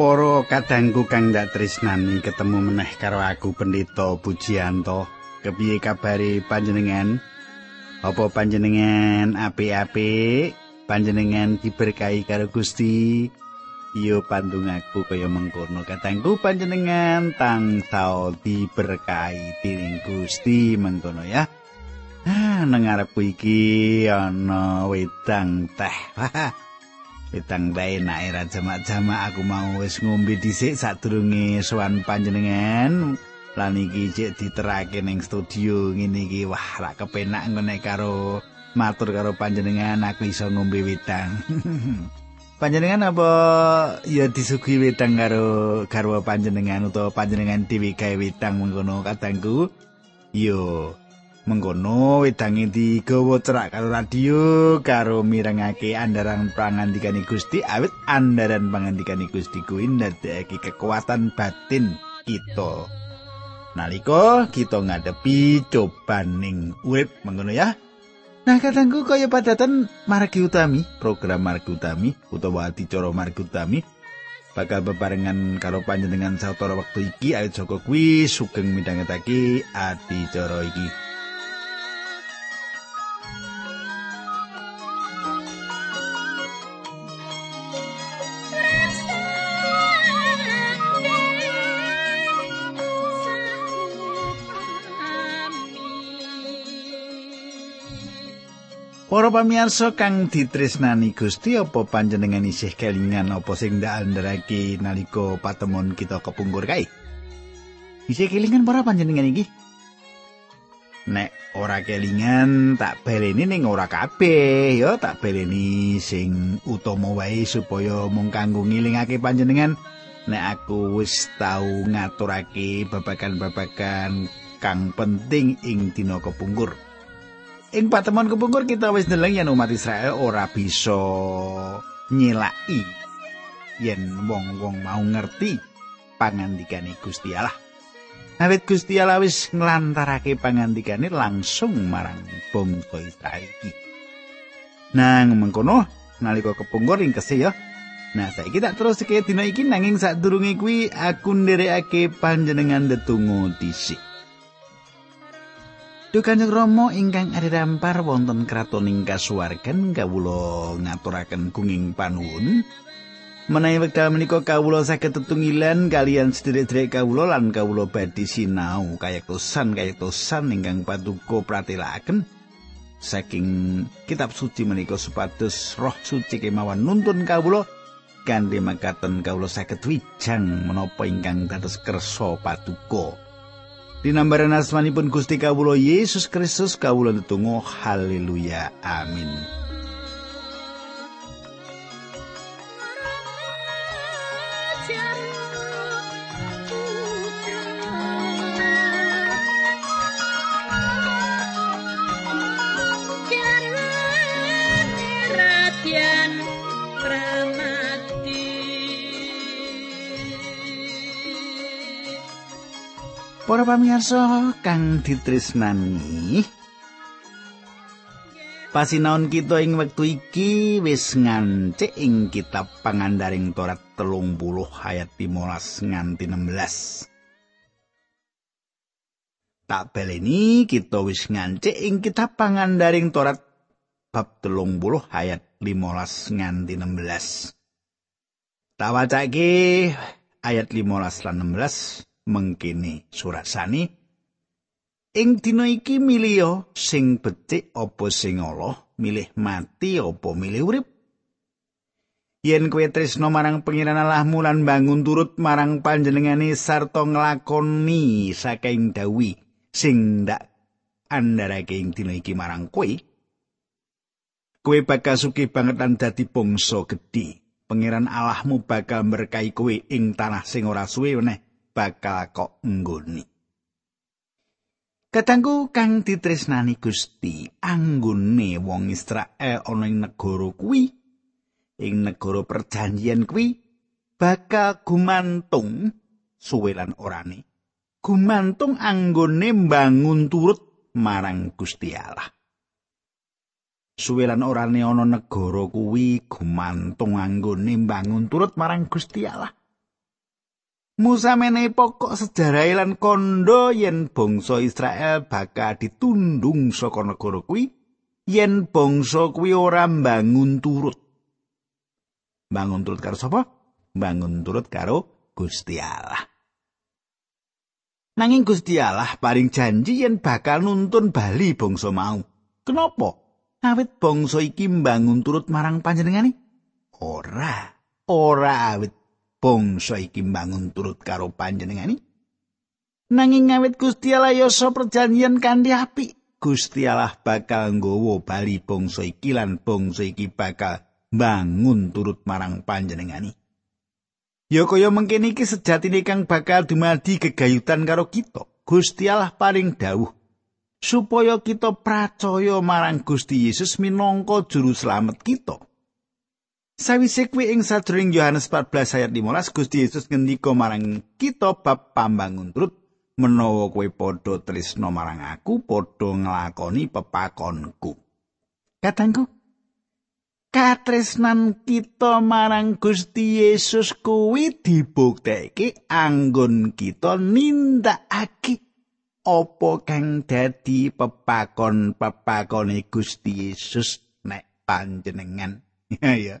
Para kadangku kang ndak tresnani ketemu meneh karo aku Pendeta Pujianto. Kepiye kabare panjenengan? Apa panjenengan apik-apik? Panjenengan diberkahi karo Gusti? Iyo pandung aku kaya mengkono kadangku panjenengan tansah diberkahi dening Gusti mengkono ya. Ah, nang arepku iki ana wedang teh. Wetang bae nek era jamak-jamak aku mau wis ngombe dhisik sadurunge sowan panjenengan. Lan iki cek diterake ning studio ngene iki wah ra kepenak ngene karo matur karo panjenengan aku iso ngombe wetang. panjenengan apa ya disuguhi wetang karo garwa panjenengan utawa panjenengan dhewe gawe wetang mengkono kadangku? Yo, mengkono wedange digawa cerak karo radio karo mirengake andaran pangandikane Gusti awit andaran pangandikane Gusti kuwi ndadekake kekuatan batin kita nalika kita ngadepi cobaning urip mengkono ya Nah, katangku kaya padatan margi utami, program margi utami utawa adicara margi utami bakal bebarengan karo panjenengan sawetara wektu iki awit Joko kuwi sugeng midhangetake adicara iki. Para pamirsa kang ditresnani Gusti apa panjenengan isih kelingan apa sing ndak andharake nalika patemon kita kepungkur kae? Isih kelingan para panjenengan iki? Nek ora kelingan tak baleni ning ora kabeh ya tak baleni sing utama wae supaya mung kanggo ngilingake panjenengan nek aku wis tau ngaturake babagan-babagan kang penting ing dina kepungkur. Ing patemon kepungkur kita wis ndeleng yen umat Israel ora bisa nyelaki yen wong-wong mau ngerti pangandikane Gusti Allah. Nawit Gusti Allah wis nglantarake pangandikane langsung marang bangsa Israel iki. Nang mengkono nalika kepungkur ing kese ya. Nah, saiki tak terus iki dina iki nanging sadurunge kuwi aku nderekake panjenengan ndedonga dhisik. Duh Kanjeng Rama ingkang adhedhampar wonten kratoning kasuwargan kawula ngaturaken gunging panuwun. Menawi wekdal menika kawula saged tetunggilan kalian sedherek-sedherek kawula lan kawula badhe sinau kayektosan kayektosan ingkang paduka pratelakaken saking kitab suci menika supados roh suci kemawon nuntun kawula kanthi makaten kawula saged wijang menapa ingkang dados kersa paduka. Dinambaran asmanipun Gusti Kawulo Yesus Kristus kawula netunggal haleluya amin Para pamirsa kang ditresnani Pasinaon kita ing wektu iki wis ngancik ing kitab pangandaring Torat telung puluh ayat 15 nganti 16. Tak beleni kita wis ngancik ing kitab pangandaring Torat bab telung puluh ayat 15 nganti 16. Tak wacake ayat 15 lan 16 mengkene surasane ing dina iki milio sing becik apa sing Allah milih mati apa milih urip? Yen kowe tresno marang pangeran Allahmu lan bangun turut marang panjenengane sarta nglakoni saking dawi sing ndak andharake ing dina iki marang kowe kowe bakal sugih banget lan dadi bangsa gedhe pangeran Allahmu bakal berkahi kowe ing tanah sing ora suwe meneh bakal kok nggoni. Katangku kang ditresnani Gusti, anggone wong Israel ana ing negara kuwi, ing negara perjanjian kuwi bakal gumantung suwe lan orane. Gumantung anggone mbangun turut marang Gusti Allah. Suwe lan orane ana negara kuwi gumantung anggone mbangun turut marang Gusti Allah. Musa menehi pokok sejarah lan kondo yen bangsa Israel bakal ditundung saka negara kuwi yen bangsa kuwi ora mbangun turut. Bangun turut karo sapa? Bangun turut karo Gusti Allah. Nanging Gusti Allah paring janji yen bakal nuntun bali bangsa mau. Kenapa? Awit bangsa iki mbangun turut marang panjenengane? Ora, ora awit bangsa iki mbangun turut karo panjenengani? Nanging ngawit Gusti Allah yasa perjanjian kanthi apik Gusti Allah bakal nggawa bali bangsa iki lan bangsa iki bakal bangun turut marang panjenengani. Ya kaya mengkene iki sejatine kang bakal dumadi gegayutan karo kita Gusti Allah paring dawuh supaya kita percaya marang Gusti Yesus minangka juru slamet kita Sawise kuwi ing sadurung Yohanes 14 ayat 15 Gusti Yesus ngendika marang kita bab pambangun turut menawa kowe padha tresno marang aku padha nglakoni pepakonku. Katangku katresnan kita marang Gusti Yesus kuwi dibuktekake anggon kita nindakake apa kang dadi pepakon-pepakone Gusti Yesus nek panjenengan. Ya ya.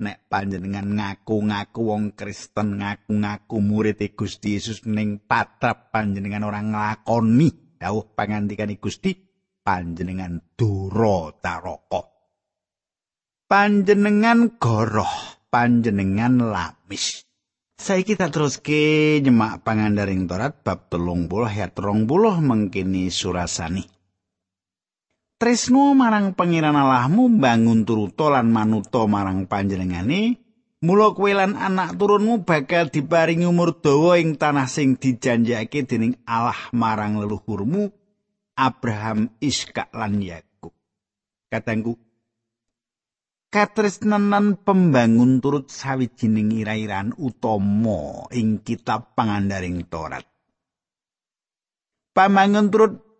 Nek panjenengan ngaku-ngaku wong Kristen ngaku-ngaku murid Gusti Yesus ning patrap panjenengan orang nglakoni. Dawuh pangandikan Gusti panjenengan dura taroko panjenengan goroh panjenengan lamis. Saiki tak teruske nyemak pangandaring Torat bab telung puluh ayat rong puluh mengkini surasani tresno marang pangeran Allahmu mbangun turuto lan manuto marang panjenengane mula kowe lan anak turunmu bakal diparingi umur dawa ing tanah sing dijanjake dening Allah marang leluhurmu Abraham Iska lan Yakub. Katangku katresnanan pembangun turut sawijining ira-iran utama ing kitab pangandaring Torat Pembangun turut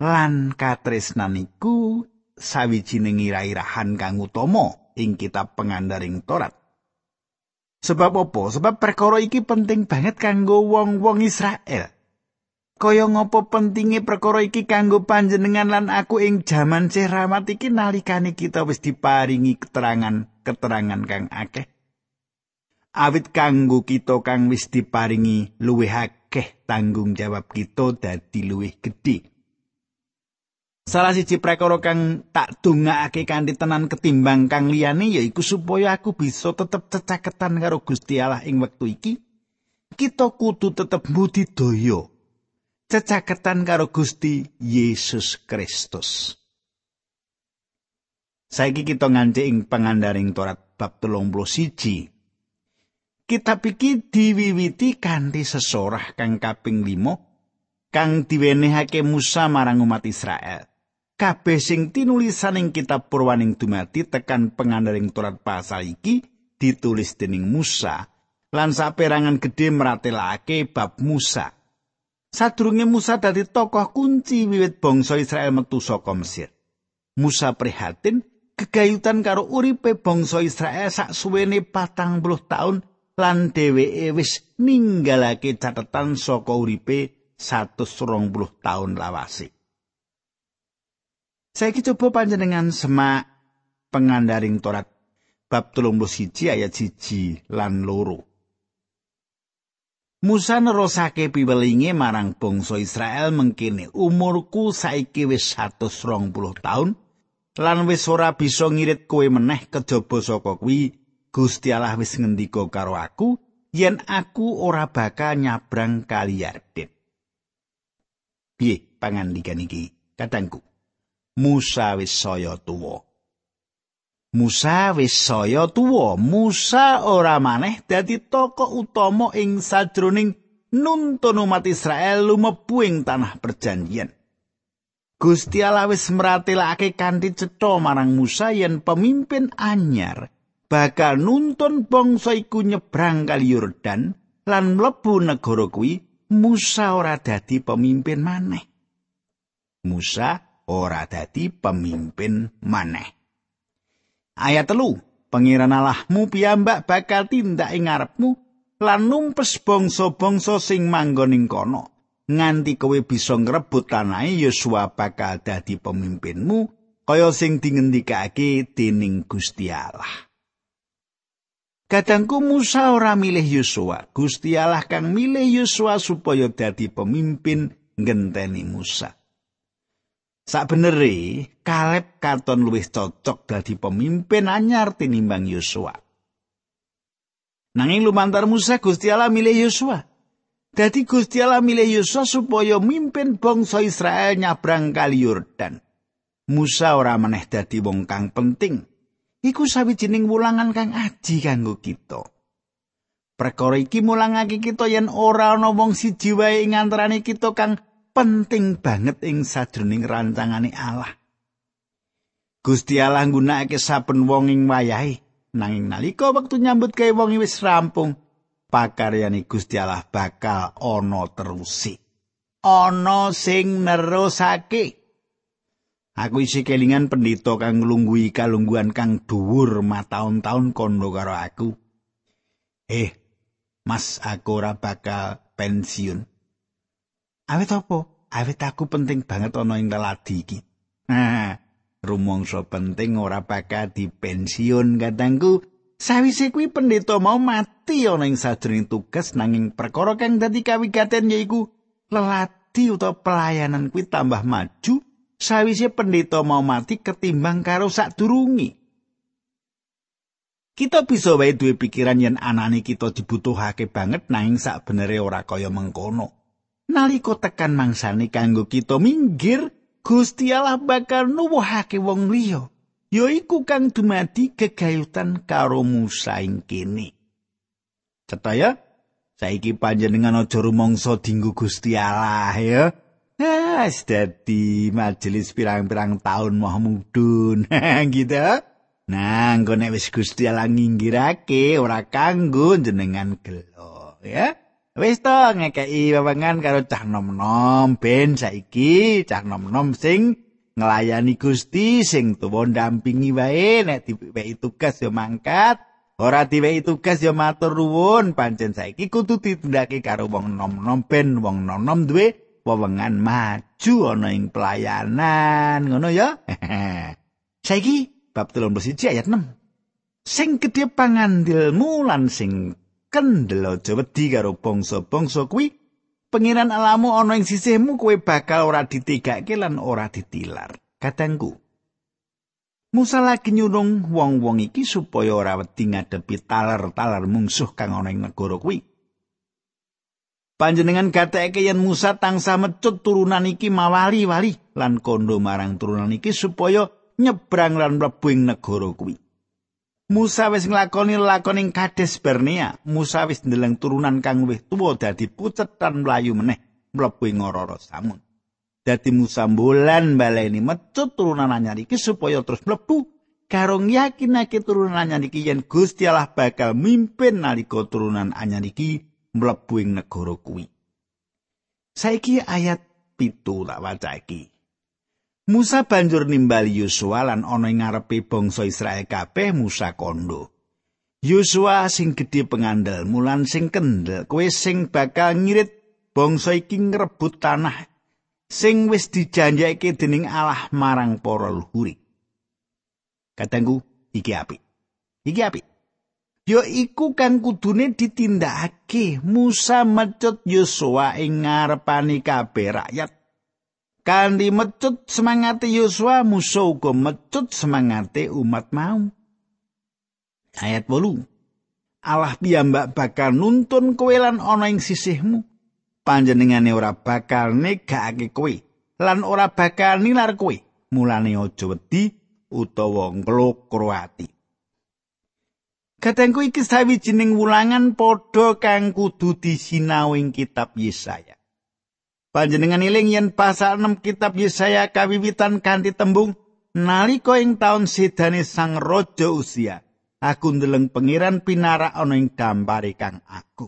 lan katresnan iku sawijining ira-irahan kang utama ing kitab pengandaring Torat. Sebab apa? Sebab perkara iki penting banget kanggo wong-wong Israel. Kaya ngapa pentinge perkara iki kanggo panjenengan lan aku ing jaman ceramat iki nalikane kita wis diparingi keterangan-keterangan kang akeh. Awit kanggo kita kang wis diparingi luwih akeh tanggung jawab kita dadi luwih gedhe. Salah siji prakara kang tak dongakake kanthi tenan ketimbang kang liyane yaiku supaya aku bisa tetep cecaketan karo Gusti Allah ing wektu iki. Kita kudu tetep budidaya cecaketan karo Gusti Yesus Kristus. Saiki kita nganti ing pangandaring Torat bab 31. Kitab iki diwiwiti kanthi sesorah kang kaping 5 kang diwenehake Musa marang umat Israel. Kabeh sing tinulisan ing kitab purwaning dumati tekan pengandaring Torat pasal iki ditulis dening Musa lan saperangan gedhe meratelake bab Musa. Sadurunge Musa dadi tokoh kunci wiwit bangsa Israel metu saka Mesir. Musa prihatin kegayutan karo uripe bangsa Israel sak suwene patang puluh taun lan dheweke wis ninggalake catatan saka uripe 120 taun lawase. Saiki coba panjenengan semak pengandaring Torat bab 31 ayat 1 lan loro. Musa nerosake piwelinge marang bangsa Israel mengkene umurku saiki wis 120 taun lan wis ora bisa ngirit kowe meneh kejaba saka kuwi Gusti Allah wis ngendika karo aku yen aku ora bakal nyabrang kali Yarden. Piye pangandikan iki? Katangku. Musa wis saya tuwa. Musa wis saya tuwa. Musa ora maneh dadi tokoh utama ing sajroning nuntun umat Israel lumebu ing tanah perjanjian. Gusti Allah wis mratelake kanthi cetha marang Musa yen pemimpin anyar bakal nuntun bangsa iku nyebrang kali Yordan lan mlebu negara kuwi Musa ora dadi pemimpin maneh. Musa ora dadi pemimpin maneh. Ayat telu, Pangeran Allahmu piyambak bakal tindak ing ngarepmu lan numpes bangsa-bangsa sing manggon ing kono nganti kowe bisa ngrebut tanahe Yosua bakal dadi pemimpinmu kaya sing dingendikake dening Gusti Allah Kadangku Musa ora milih Yosua, Gusti Allah kang milih Yosua supaya dadi pemimpin ngenteni Musa. Sakbenere, Kaleb katon luwih cocok dadi pemimpin anyar tinimbang Yosua. Nanging lumantar Musa Gusti Allah milih Yosua. Dadi Gusti Allah milih Yosua supaya mimpin bangsa Israel nyabrang kali Yordan. Musa ora meneh dadi wong kang penting. Iku sawijining wulangan kang aji kanggo kita. Perkara iki mulangake kita yen ora ana wong siji wae ing antarané kita kang penting banget ing sajroning rancangane Allah. Gusti Allah nggunakake saben wong ing wayahe, nanging nalika wektu nyambut gawe wong wis rampung, pakaryane Gusti Allah bakal ana terusi. Ana sing nerusake. Aku isi kelingan pendito kang nglunggui kalungguhan kang dhuwur mataun-taun kondo karo aku. Eh, Mas aku ora bakal pensiun. Awet apa? Awet aku penting banget ana ing leladi iki. Nah, rumangsa penting ora bakal dipensiun katangku. Sawise kuwi pendeta mau mati ana ing sajroning tugas nanging perkara kang dadi kawigaten yaiku leladi utawa pelayanan kuwi tambah maju sawise pendeta mau mati ketimbang karo sadurungi. Kita bisa wae duwe pikiran yen anane kita dibutuhake banget nanging sak benere ora kaya mengkono. Nalika tekan mangsane kanggo kita minggir Gusti Allah bakal nuwuhake wong liya yaiku kang dumadi gegayutan karo Musa ing kene. Cetaya saiki panjenengan aja rumangsa dinggo Gusti Allah ya. Wis dadi majelis pirang-pirang taun mau mudun gitu Nah, engko nek wis Gusti Allah nginggirake ora kanggo jenengan gelo ya. Wis to ngekeki wewengan karo cah nom-nom ben saiki cah nom-nom sing nglayani Gusti sing tuwa ndampingi wae nek diwehi tugas ya mangkat ora diwehi tugas ya matur nuwun. Pancen saiki kudu ditindakake karo wong nom-nom ben wong nom-nom duwe wewengan maju ana ing pelayanan ngono ya. Saiki bab 31 ayat 6 sing gedhe pangandilmu lan sing kendel aja wedi karo bangsa-bangsa kuwi pengiran alamu ana ing sisihmu kowe bakal ora ditigake lan ora ditilar kadangku Musa lagi nyurung wong-wong iki supaya ora wedi ngadepi taler-taler mungsuh kang ana ing negara kuwi. Panjenengan gateke yen Musa tangsa mecut turunan iki mawali-wali lan kondo marang turunan iki supaya nyebrang lan mlebu ing negara kuwi. Musa wis nglakoni lakoning Kades Barnea. Musa wis ndeleng turunan kang luwih tuwa dadi pucet lan mlayu meneh mlebu ing ora samun. Dadi Musa bulan baleni mecut turunan anyar iki supaya terus mlebu karo yakinake turunan anyar iki yen Gusti Allah bakal mimpin nalika turunan anyar iki mlebu ing negara kuwi. Saiki ayat pitu tak waca iki. Musa banjur nimbali Yosua lan ana ing ngarepe bangsa Israel kabeh Musa kondo. Yosua sing gedhe pengandel, mulan sing kendel, kowe sing bakal ngirit bangsa iki ngrebut tanah sing wis dijanjake dening Allah marang para luhuri. Katengku iki apik. Iki apik. Yo iku kang kudune ditindakake Musa mecut Yosua ing ngarepani kabeh rakyat Kanthi mecut semangate Yosua musuh uga mecut semangate umat mau. Ayat 8. Allah piyambak bakal nuntun kowe lan ana ing sisihmu. Panjenengane ora bakal negakake kowe lan ora bakal nilar kowe. Mulane aja wedi utawa nglokro ati. Katengku iki sawijining wulangan padha kang kudu disinau ing kitab Yesaya. Panjenengan iling yen pasal 6 kitab Yesaya kawiwitan kanthi tembung nalika ing taun sedane sang raja usia aku ndeleng pangeran pinara ana ing dampare kang aku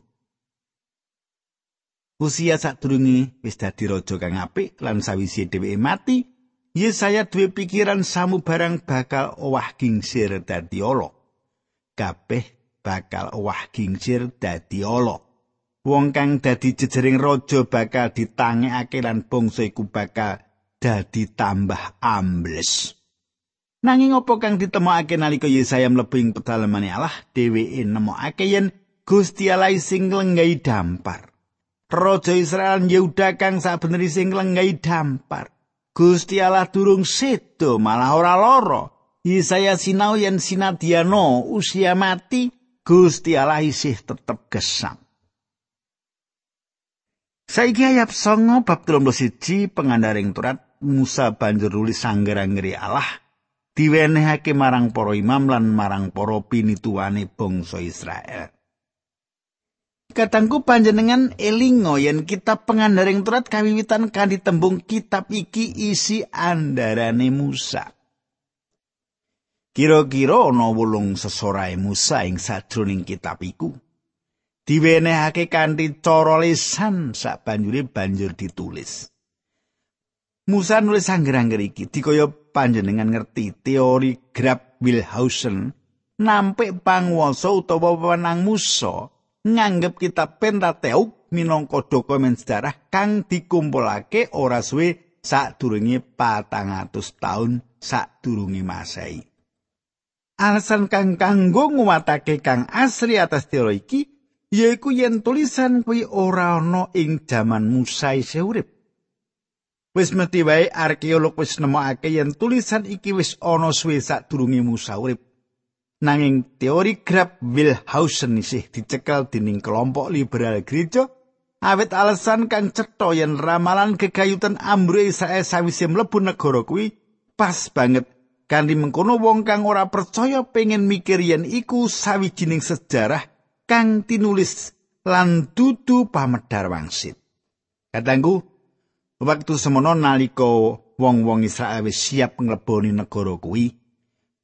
Usia sadurunge wis dadi raja kang apik lan sawise dheweke mati Yesaya duwe pikiran samu barang bakal owah gingsir dadi ala kabeh bakal owah gingsir dadi ala. Wong kang dadi jejering raja bakal ditangekake lan bangsa iku bakal dadi tambah ambles. Nanging apa kang ditemokake nalika Yesaya mlebu ing pedalemane Allah, dheweke nemokake yen Gusti Allah sing lenggai dampar. Raja Israel Yehuda kang sabeneri sing lenggai dampar. Gusti Allah durung sedo malah ora lara. Yesaya sinau yen sinadiano usia mati Gusti Allah isih tetep gesam. Saiki ayat songo bab 31 pengandaring turat Musa banjur nulis sangger-anggere Allah diwenehake marang para imam lan marang para pinituwane bangsa Israel. Katangku panjenengan elingo yen kitab pengandaring turat kawiwitan kan ditembung kitab iki isi andarane Musa. Kira-kira ana wulung sesorae Musa ing sajroning kitab iku. Diwenehake kanthi cara lisan sak banjure banjur ditulis. Musa nulis angger-angger iki dikaya panjenengan ngerti teori Grab Wilhausen nampik panguwasa utawa pemenang Musa nganggep kitab Pentateuk minangka dokumen sejarah kang dikumpulake ora suwe sadurunge 400 taun sadurunge Masehi. Alasan kang kanggo nguwatake kang asri atas teori iki yaiku yen tulisan kuwi ora ana ing jaman Musa isih urip. Wis mesti wae arkeolog wis nemokake yen tulisan iki wis ana suwe sadurunge Musa urip. Nanging teori Grab Wilhausen isih dicekel dening kelompok liberal gereja awit alasan kang cetha yen ramalan kegayutan ambre Israel sawise mlebu negara kuwi pas banget kanthi mengkono wong kang ora percaya pengen mikir yen iku sawijining sejarah kang tinulis lan dudu pamedar wangsit. Katanggu, waktu semono nalika wong-wong Israel siap ngleboni negara kuwi,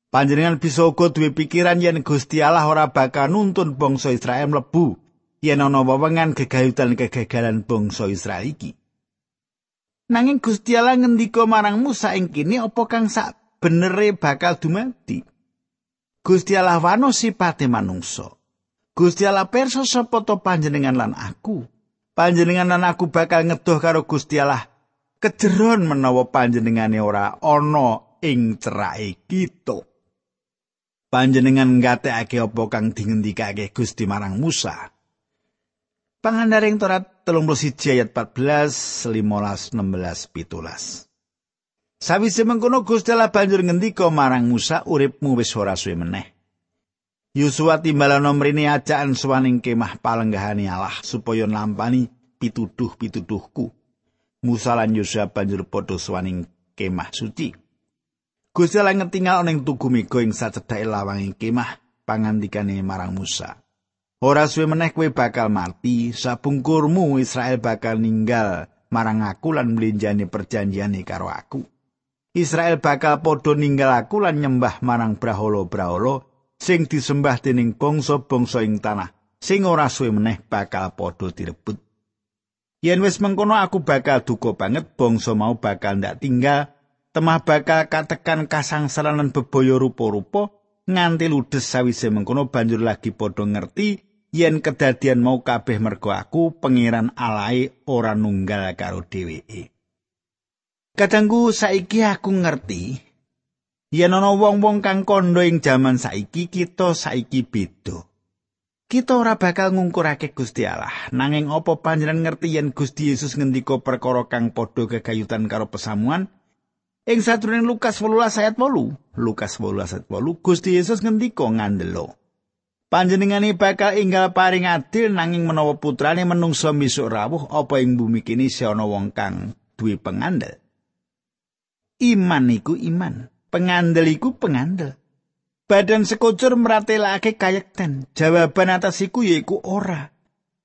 panjenengan bisa uga duwe pikiran yen Gusti Allah ora bakal nuntun bangsa Israel mlebu yen ana wewengan gegayutan kegagalan bangsa Israel iki. Nanging Gusti Allah ngendika marang Musa ing kene apa kang sak benere bakal dumadi. Gusti Allah wano sipate manungsa. Gusti Allah perso sapa to panjenengan lan aku. Panjenengan lan aku bakal ngedoh karo Gusti Allah. Kejeron menawa panjenengane ora ana ing cerake kita. Panjenengan ngatekake apa kang dingendikake Gusti marang Musa. Pangandaring Torat 31 ayat 14, 15, 16, 17. Sawise mengkono Gusti Allah banjur ngendika marang Musa, uripmu wis ora suwe meneh. Yusua timbalana mrene ajaan suwaning kemah palenggahane Allah supaya nampani pituduh-pituduhku. Musa lan Yosua banjur padha suwaning kemah suci. Gusti Allah ngetingal ning tugu mega ing sacedhake lawanging kemah pangandikane marang Musa. Ora suwe meneh kowe bakal mati, sabungkurmu Israel bakal ninggal marang aku lan mlenjani perjanjiane karo aku. Israel bakal padha ninggal aku lan nyembah marang brahala-brahala sing disembah dening bangsa-bangsa ing tanah sing ora suwe meneh bakal padha direbut. Yen wis mengkono aku bakal duka banget bangsa mau bakal ndak tinggal temah bakal katekan kasangsaran lan bebaya rupa-rupa nganti ludes sawise mengkono banjur lagi padha ngerti yen kedadian mau kabeh mergo aku pangeran alai ora nunggal karo dheweke. Kadangku saiki aku ngerti yen ana wong-wong kang kandha ing jaman saiki kita saiki beda. Kita ora bakal ngungkurake Gusti Allah, nanging apa panjenengan ngerti yen Gusti Yesus ngendika perkara kang padha kegayutan karo pesamuan? Ing sadurunge Lukas 18 ayat 8, Lukas 18 ayat 8, Gusti Yesus ngendika ngandelo. Panjenengane bakal inggal paring adil nanging menawa putrane menungso misuk rawuh apa ing bumi kini si ana wong kang duwe pengandel. Iman iku iman, pengandel iku pengandel. Badan sekocur meratelake kayekten. Jawaban atas iku yaiku ora.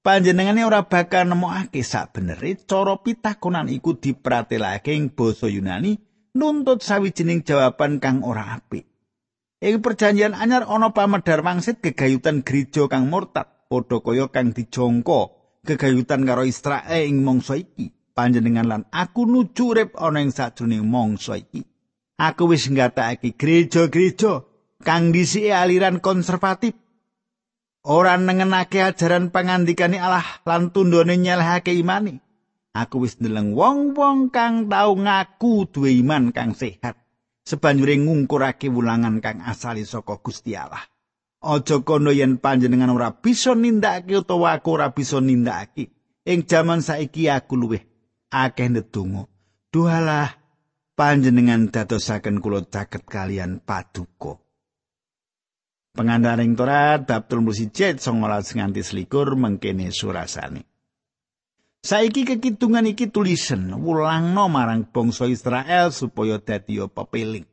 Panjenengane ora bakal nemokake sak benere cara pitakonan iku dipratelake ing basa Yunani nuntut sawijining jawaban kang ora apik. Ing perjanjian anyar ana pamedar wangsit gegayutan gereja kang murtad, padha kaya kang dijongko gegayutan karo Israel ing mangsa iki. panjenengan lan aku nuju urip ana ing sajroning mangsa iki. Aku wis nggatekake gereja-gereja kang dhisike aliran konservatif. ora nengenake ajaran pangandikane Allah lan tundone nyelehake imani. Aku wis ndeleng wong-wong kang tau ngaku duwe iman kang sehat. Sebanjure ngungkurake wulangan kang asali saka Gusti Allah. Aja kono yen panjenengan ora bisa nindakake utawa aku ora bisa nindakake. Ing jaman saiki aku luwih akeh ndedonga. Duhalah panjenengan dadosaken kula caket kalian paduka. Pengandaring Torat bab 31 19 nganti selikur mengkene surasane. Saiki kekitungan iki tulisen wulangno marang bangsa Israel supaya dadi pepeling.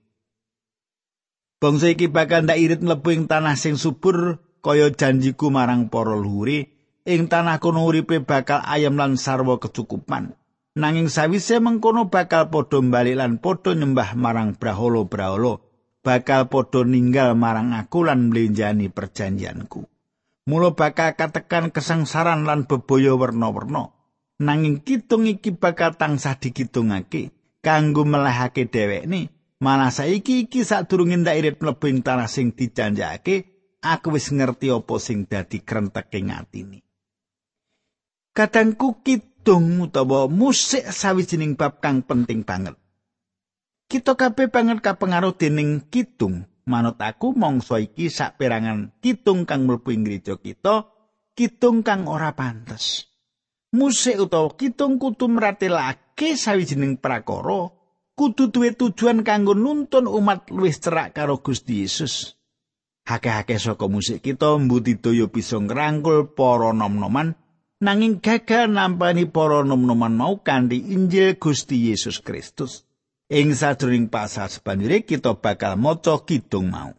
Bangsa iki bakal ndak irit mlebu ing tanah sing subur kaya janjiku marang para luhuri ing tanah kono uripe bakal ayam lan sarwa kecukupan. Nanging sawise mengkono bakal padha bali lan padha nyembah marang braholo-braholo. bakal padha ninggal marang aku lan mlenjani perjanjianku. Mula bakal katekan kesangsaran lan bebaya werna-werna. Nanging kitung iki bakal tansah dikitungake kanggo melehake dhewekne. Malah saiki iki sadurunge ndak irit mlebu ing tanah sing dijanjake, aku wis ngerti apa sing dadi krentek ing atine. Kadangku kitung utawa musik sawijining bab kang penting banget. Kita kabeh banget kapengaruh dening kitung. Manut aku mangsa iki saperangan kitung kang mlebu ing gereja kita, kitung kang ora pantes. Musik utawa kitung kudu meratelake sawijining prakara, kudu duwe tujuan kanggo nuntun umat luwih cerak karo Gusti Yesus. Hake-hake saka musik kita mbudidaya bisa ngrangkul para nom-noman nanging gagal nampani para nom-noman mau kanthi Injil Gusti Yesus Kristus. Ing sadurung pasal sebanjure kita bakal maca kidung mau.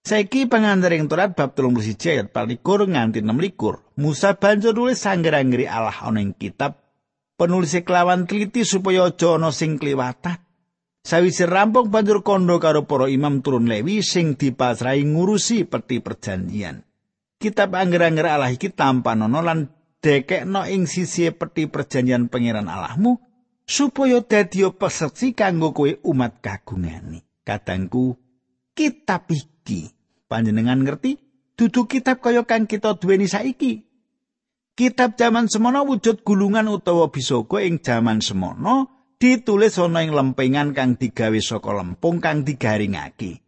Saiki pangandaring Torat bab 31 ayat 24 nganti 26. Musa banjur nulis sangger-anggeri Allah ana ing kitab penulis kelawan teliti supaya aja ana sing kliwatan. Sawise rampung banjur kondo karo para imam turun Lewi sing dipasrahi ngurusi peti perjanjian. Kitab angger-angger Allah iki tanpa nono lan dekekno ing sisi peti perjanjian pangeran Allahmu supaya dadi peserti kanggo kowe umat kagungane. Kadangku kitab iki panjenengan ngerti dudu kitab kaya kang kita duweni saiki. Kitab zaman semono wujud gulungan utawa bisaga ing zaman semono ditulis ana ing lempengan kang digawe saka lempung kang digaringake.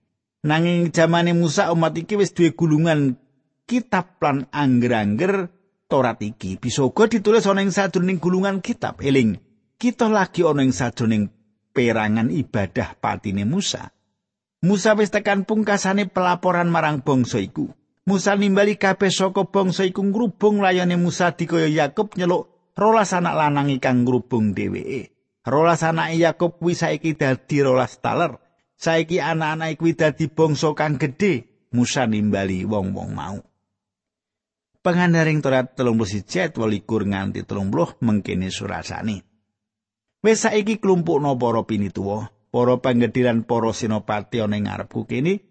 Nanging zamane Musa umat iki wis duwe gulungan kitab lan angger-angger Torat iki bisaga ditulis ana ing sadurunging gulungan kitab eling. kita lagi ana ing sajroning perangan ibadah patine Musa. Musa wis tekan pungkasane pelaporan marang bangsa iku. Musa nimbali kabeh saka bangsa iku ngrubung layane Musa dikaya Yakub nyeluk rolas anak lanang kang ngrubung dheweke. Rolas anak Yakub kuwi saiki dadi rolas taler. Saiki anak-anak kuwi dadi bangsa kang gedhe. Musa nimbali wong-wong mau. Pengandaring Torat 31 walikur nganti 30 mengkene surasane. Wes saiki klumpukno para pinituwa, para panggediran para sinopati ana ing ngarepku kene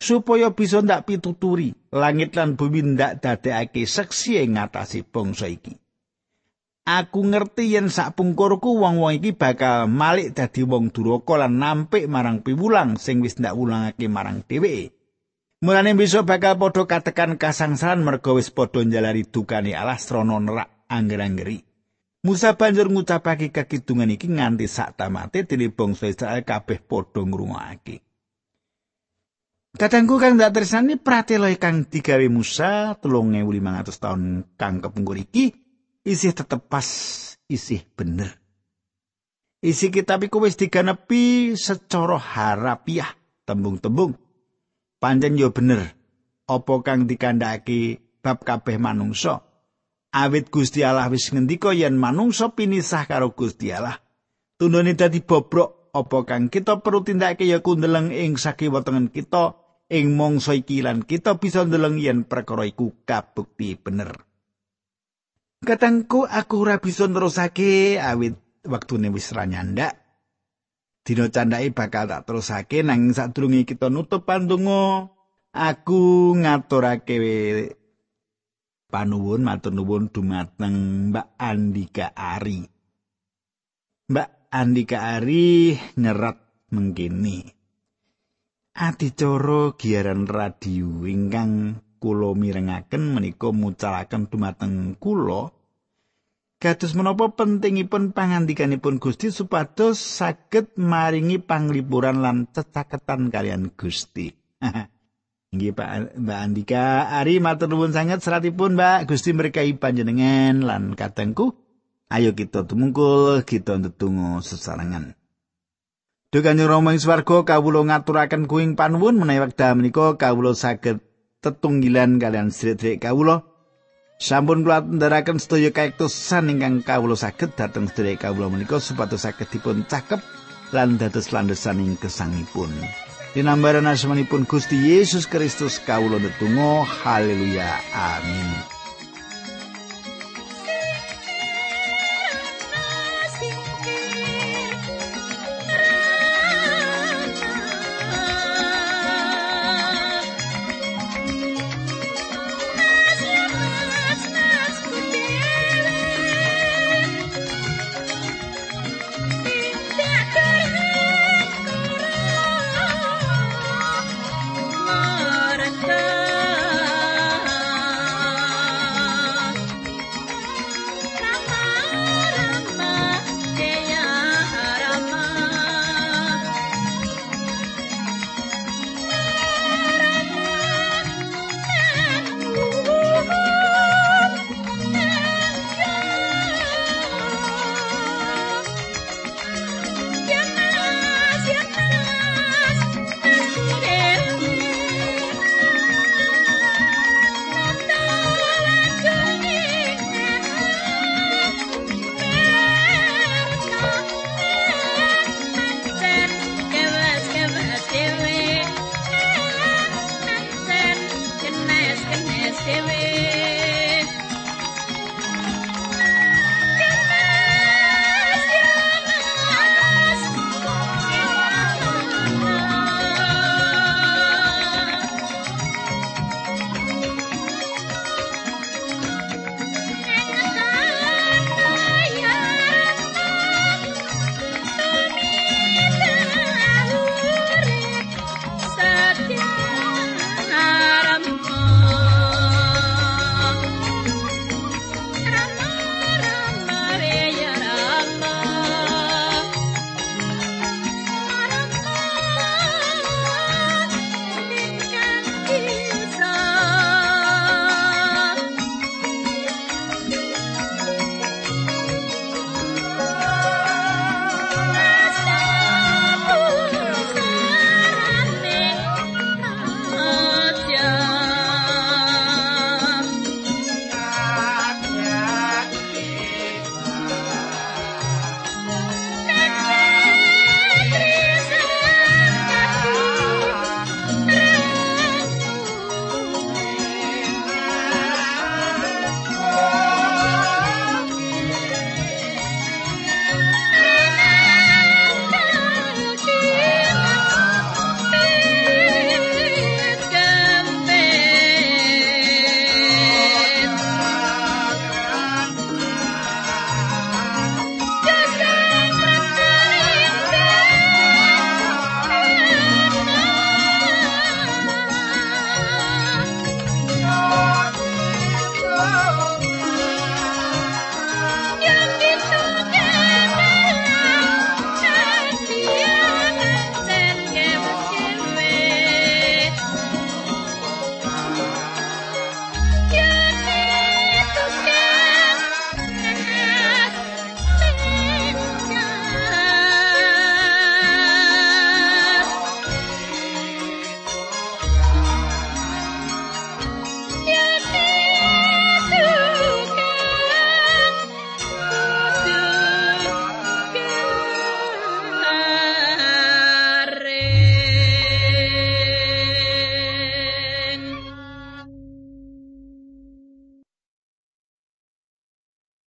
supaya bisa ndak pituturi langit lan bumi ndak dadekake seksi ing ngatasi bangsa iki. Aku ngerti yen sak pungkurku wong-wong iki bakal malik dadi wong duraka lan nampik marang piwulang sing wis ndak wulangake marang dheweke. Mulane besok bakal padha katekan kasangsaran merga wis padha njalari dukane Allah srana nerak angger-anggeri. Musa banjur ngucapake kakidungan iki nganti sak tamate dene bangsa Israel kabeh padha ngrungokake. Kadangku kang dak tresnani pratela kang digawe Musa 3500 tahun kang kepungkur iki isih tetep pas isih bener. Isi kitab iku wis diganepi secara harapiah tembung-tembung. Panjen yo bener apa kang dikandhakake bab kabeh manungsa. awit Gusti Allah wis ngendika yen manungsa pinisah karo Gusti Allah. Tundone dadi bobrok apa kang kita perlu tindakake ya kundeleng ing sakiwa tengen kita ing mangsa iki lan kita bisa ndeleng yen perkara iku kabukti bener. Katangku aku ora bisa nerusake awit waktune wis ra nyandak Dino candai bakal tak terusake nanging sadurunge kita nutup pandonga aku ngaturake panuwun matur nuwun dumateng Mbak Andika Ari. Mbak Andika Ari nyerat mengkini. Adicara giaran radio ingkang kula mirengaken menika mucalaken dumateng kula Kados menapa pentingipun pangandikanipun Gusti supados saged maringi panglipuran lan cecaketan kalian Gusti. Nggih Pak Mbak Andika, ari matur nuwun sanget seratipun Mbak Gusti berkahi panjenengan lan katengku. Ayo kita tumungkul, kita ndedonga sesarengan. Duh Kanjeng Rama ing swarga kawula ngaturaken kuing panuwun menawi wekdal menika kawula saged tetunggilan kalian sedherek kawula. Sampun kula ndaraken sedaya kaiktusan ingkang kawula saged dhateng sedherek kawula menika supados saged dipun cakep lan dados landesaning gesangipun. Dinambaran asmanipun Gusti Yesus Kristus kawula netunggal haleluya amin.